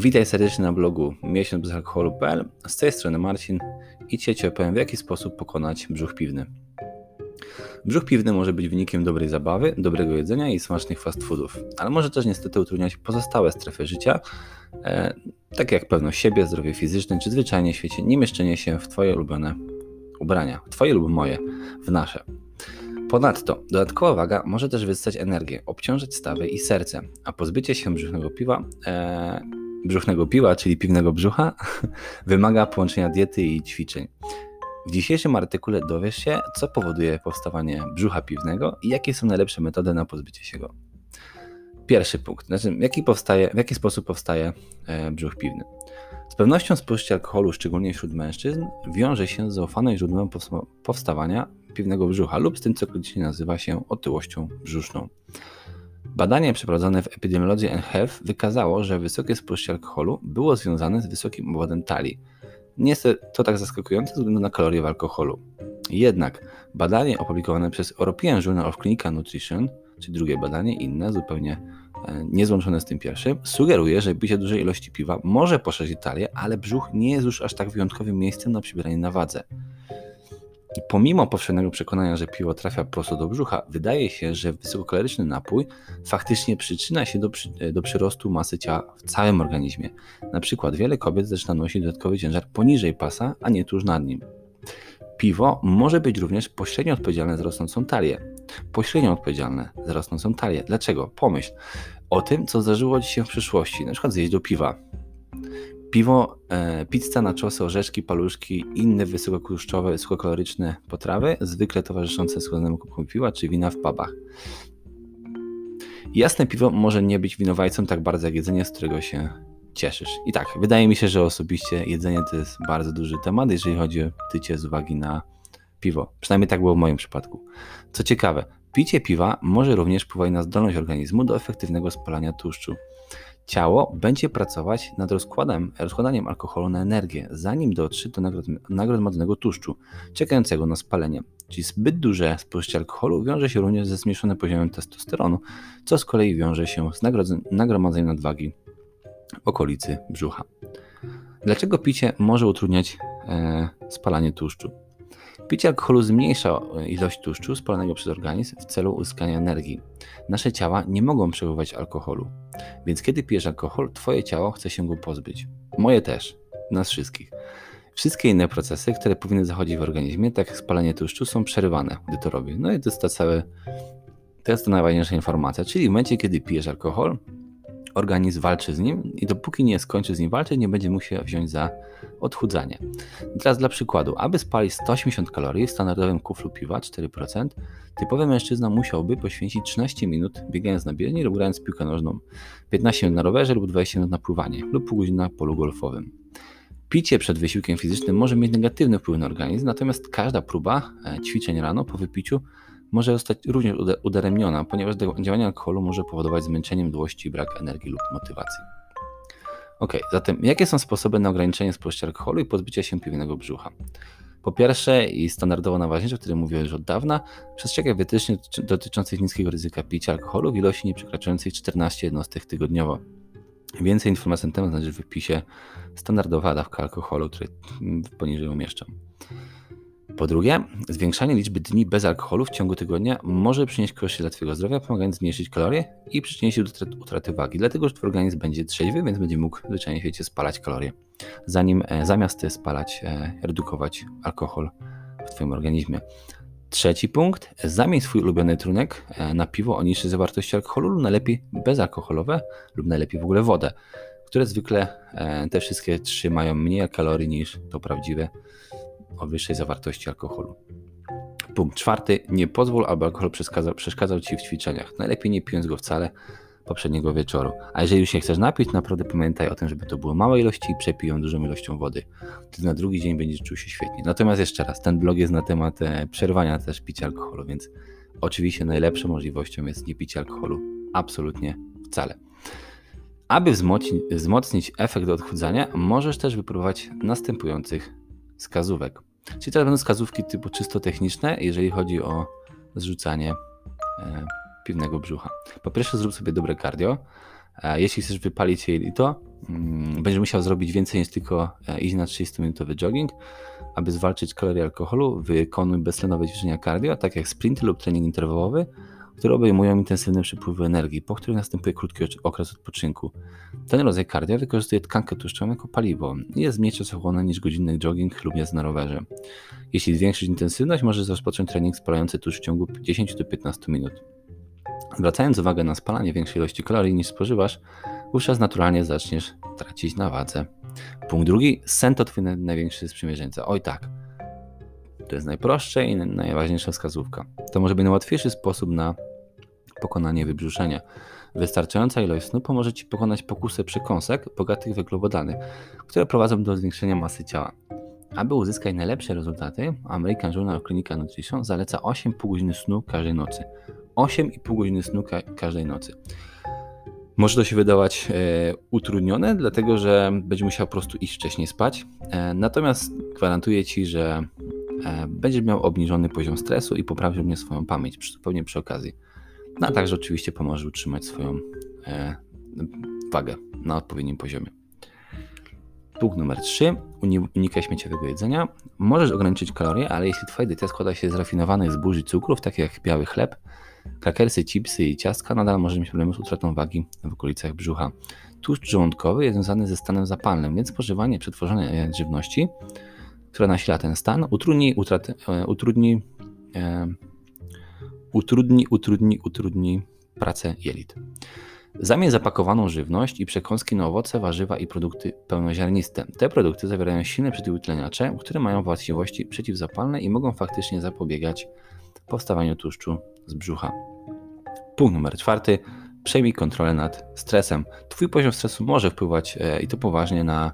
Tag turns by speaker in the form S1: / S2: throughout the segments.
S1: Witaj serdecznie na blogu miesiączbezalkoholu.pl. Z tej strony Marcin i Cię Ci opowiem w jaki sposób pokonać brzuch piwny. Brzuch piwny może być wynikiem dobrej zabawy, dobrego jedzenia i smacznych fast foodów, ale może też niestety utrudniać pozostałe strefy życia, e, takie jak pewność siebie, zdrowie fizyczne czy zwyczajnie w świecie nie mieszczenie się w Twoje ulubione ubrania, Twoje lub moje, w nasze. Ponadto dodatkowa waga może też wysysać energię, obciążać stawy i serce, a pozbycie się brzuchnego piwa, e, brzuchnego piwa, czyli piwnego brzucha, wymaga połączenia diety i ćwiczeń. W dzisiejszym artykule dowiesz się, co powoduje powstawanie brzucha piwnego i jakie są najlepsze metody na pozbycie się go. Pierwszy punkt, znaczy jaki powstaje, w jaki sposób powstaje e, brzuch piwny. Z pewnością spożycie alkoholu, szczególnie wśród mężczyzn, wiąże się z zaufanym źródłem powstawania piwnego brzucha lub z tym, co krytycznie nazywa się otyłością brzuszną. Badanie przeprowadzone w Epidemiology and wykazało, że wysokie spożycie alkoholu było związane z wysokim obwodem talii. Nie jest to tak zaskakujące ze względu na kalorie w alkoholu. Jednak badanie opublikowane przez European Journal of Clinical Nutrition, czyli drugie badanie, inne, zupełnie e, niezłączone z tym pierwszym, sugeruje, że picie dużej ilości piwa może poszerzyć talię, ale brzuch nie jest już aż tak wyjątkowym miejscem na przybieranie na wadze. Pomimo powszechnego przekonania, że piwo trafia prosto do brzucha, wydaje się, że wysokokaloryczny napój faktycznie przyczynia się do, do przyrostu masy ciała w całym organizmie. Na przykład wiele kobiet zaczyna nosić dodatkowy ciężar poniżej pasa, a nie tuż nad nim. Piwo może być również pośrednio odpowiedzialne za rosnącą talię. Pośrednio odpowiedzialne za rosnącą talię. Dlaczego? Pomyśl o tym, co zdarzyło Ci się w przyszłości. Na przykład zjeść do piwa Piwo, e, pizza, naczosy, orzeszki, paluszki, inne wysokotłuszczowe, wysokokaloryczne potrawy, zwykle towarzyszące składnemu kubkom piwa czy wina w pubach. Jasne piwo może nie być winowajcą tak bardzo jak jedzenie, z którego się cieszysz. I tak, wydaje mi się, że osobiście jedzenie to jest bardzo duży temat, jeżeli chodzi o tycie z uwagi na piwo. Przynajmniej tak było w moim przypadku. Co ciekawe, picie piwa może również wpływać na zdolność organizmu do efektywnego spalania tłuszczu. Ciało będzie pracować nad rozkładem, rozkładaniem alkoholu na energię, zanim dotrze do nagromadzonego tłuszczu, czekającego na spalenie. Czyli zbyt duże spożycie alkoholu wiąże się również ze zmniejszonym poziomem testosteronu, co z kolei wiąże się z nagromadzeniem nadwagi w okolicy brzucha. Dlaczego picie może utrudniać e, spalanie tłuszczu? Picie alkoholu zmniejsza ilość tłuszczu spalonego przez organizm w celu uzyskania energii. Nasze ciała nie mogą przechowywać alkoholu, więc kiedy pijesz alkohol, twoje ciało chce się go pozbyć. Moje też, nas wszystkich. Wszystkie inne procesy, które powinny zachodzić w organizmie, tak jak spalanie tłuszczu, są przerywane, gdy to robię. No i to jest ta to jest to najważniejsza informacja. Czyli w momencie, kiedy pijesz alkohol, organizm walczy z nim i dopóki nie skończy z nim walczyć, nie będzie się wziąć za odchudzanie. Teraz dla przykładu, aby spalić 180 kalorii w standardowym kuflu piwa 4%, typowy mężczyzna musiałby poświęcić 13 minut biegając na bieżni lub grając piłkę nożną, 15 minut na rowerze lub 20 minut na pływanie lub pół godziny na polu golfowym. Picie przed wysiłkiem fizycznym może mieć negatywny wpływ na organizm, natomiast każda próba e, ćwiczeń rano po wypiciu może zostać również udaremniona, ponieważ działanie alkoholu może powodować zmęczenie, mdłości, brak energii lub motywacji. Ok, zatem jakie są sposoby na ograniczenie spożycia alkoholu i pozbycia się piwnego brzucha? Po pierwsze i standardowo najważniejsze, o którym mówię już od dawna, przestrzegaj wytycznych dotyczących niskiego ryzyka picia alkoholu w ilości nieprzekraczającej 14 jednostek tygodniowo. Więcej informacji na ten temat znajdziesz w wpisie standardowa dawka alkoholu, który poniżej umieszczam. Po drugie, zwiększanie liczby dni bez alkoholu w ciągu tygodnia może przynieść korzyści dla Twojego zdrowia, pomagając zmniejszyć kalorie i przyczynić się do utraty wagi, dlatego że Twój organizm będzie trzeźwy, więc będzie mógł w zwyczajnie świecie spalać kalorie, zanim e, zamiast spalać, e, redukować alkohol w Twoim organizmie. Trzeci punkt, zamień swój ulubiony trunek e, na piwo o niższej zawartości alkoholu lub najlepiej bezalkoholowe lub najlepiej w ogóle wodę, które zwykle te wszystkie trzy mają mniej kalorii niż to prawdziwe o wyższej zawartości alkoholu. Punkt czwarty. Nie pozwól, aby alkohol przeszkadzał, Ci w ćwiczeniach. Najlepiej nie pijąc go wcale poprzedniego wieczoru. A jeżeli już się chcesz napić, naprawdę pamiętaj o tym, żeby to było małe ilości i przepij ją dużą ilością wody. Wtedy na drugi dzień będziesz czuł się świetnie. Natomiast jeszcze raz, ten blog jest na temat e, przerwania też picia alkoholu, więc oczywiście najlepszą możliwością jest nie picie alkoholu absolutnie wcale. Aby wzmocnić, wzmocnić efekt odchudzania, możesz też wypróbować następujących wskazówek. Czyli teraz będą wskazówki typu czysto techniczne, jeżeli chodzi o zrzucanie e, piwnego brzucha. Po pierwsze, zrób sobie dobre cardio. Jeśli chcesz wypalić jej to, mm, będziesz musiał zrobić więcej niż tylko iść na 30-minutowy jogging. Aby zwalczyć kalorie alkoholu, wykonuj beztlenowe ćwiczenia cardio, tak jak sprinty lub trening interwałowy, które obejmują intensywne przepływy energii, po których następuje krótki okres odpoczynku. Ten rodzaj cardio wykorzystuje tkankę tłuszczową jako paliwo i jest mniej czasochłonny niż godzinny jogging lub jazda na rowerze. Jeśli zwiększyć intensywność, możesz rozpocząć trening spalający tuż w ciągu 10-15 minut. Zwracając uwagę na spalanie większej ilości kalorii niż spożywasz, wówczas naturalnie zaczniesz tracić na wadze. Punkt drugi, sen to twój największy sprzymierzeńca. Oj tak, to jest najprostsze i najważniejsza wskazówka. To może być najłatwiejszy sposób na pokonanie wybrzuszenia. Wystarczająca ilość snu pomoże Ci pokonać pokusę przekąsek bogatych we węglowodany, które prowadzą do zwiększenia masy ciała. Aby uzyskać najlepsze rezultaty, American Journal of Clinical Nutrition zaleca 8,5 godziny snu każdej nocy. 8,5 godziny snu ka każdej nocy. Może to się wydawać e, utrudnione, dlatego że będzie musiał po prostu iść wcześniej spać. E, natomiast gwarantuję Ci, że e, będziesz miał obniżony poziom stresu i poprawi również swoją pamięć, zupełnie przy okazji. No a także oczywiście pomoże utrzymać swoją e, wagę na odpowiednim poziomie. Punkt numer 3. Unikaj śmieciowego jedzenia. Możesz ograniczyć kalorie, ale jeśli Twoja dieta składa się z rafinowanych zbóż i cukrów, takich jak biały chleb, krakersy, chipsy i ciastka, nadal możesz mieć problemy z utratą wagi w okolicach brzucha. Tłuszcz żołądkowy jest związany ze stanem zapalnym, więc spożywanie przetworzonej żywności, która nasila ten stan, utrudni, utratę, e, utrudni, e, utrudni, utrudni, utrudni pracę jelit. Zamień zapakowaną żywność i przekąski na owoce, warzywa i produkty pełnoziarniste. Te produkty zawierają silne przeciwutleniacze, które mają właściwości przeciwzapalne i mogą faktycznie zapobiegać powstawaniu tłuszczu z brzucha. Punkt numer czwarty. Przejmij kontrolę nad stresem. Twój poziom stresu może wpływać e, i to poważnie na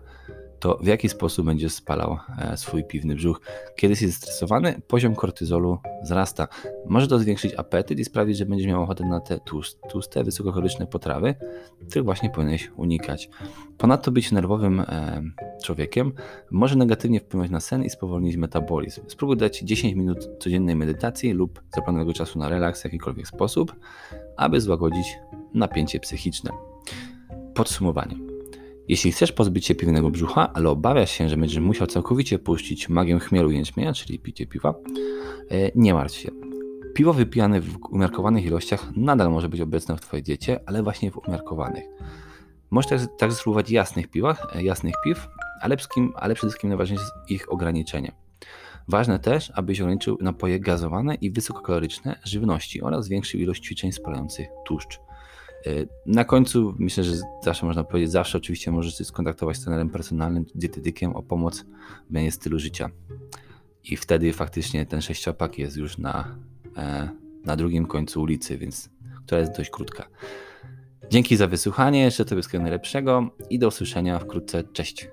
S1: to w jaki sposób będziesz spalał e, swój piwny brzuch. Kiedy jesteś zestresowany, poziom kortyzolu wzrasta. Może to zwiększyć apetyt i sprawić, że będziesz miał ochotę na te tłuste, wysokokaloryczne potrawy, których właśnie powinieneś unikać. Ponadto być nerwowym e, człowiekiem może negatywnie wpłynąć na sen i spowolnić metabolizm. Spróbuj dać 10 minut codziennej medytacji lub zaplanowanego czasu na relaks w jakikolwiek sposób, aby złagodzić napięcie psychiczne. Podsumowanie. Jeśli chcesz pozbyć się piwnego brzucha, ale obawiasz się, że będziesz musiał całkowicie puścić magię chmielu i jęczmienia, czyli picie piwa, e, nie martw się. Piwo wypijane w umiarkowanych ilościach nadal może być obecne w Twojej diecie, ale właśnie w umiarkowanych. Możesz także, także spróbować jasnych piwach, e, jasnych piw, ale, ale przede wszystkim najważniejsze jest ich ograniczenie. Ważne też, abyś ograniczył napoje gazowane i wysokokaloryczne żywności oraz zwiększył ilość ćwiczeń spalających tłuszcz. Na końcu myślę, że zawsze można powiedzieć, zawsze oczywiście możesz się skontaktować z trenerem personalnym, dietetykiem o pomoc w zmianie stylu życia. I wtedy faktycznie ten sześciopak jest już na, e, na drugim końcu ulicy, więc która jest dość krótka. Dzięki za wysłuchanie, jeszcze Tobie wszystkiego najlepszego i do usłyszenia wkrótce. Cześć.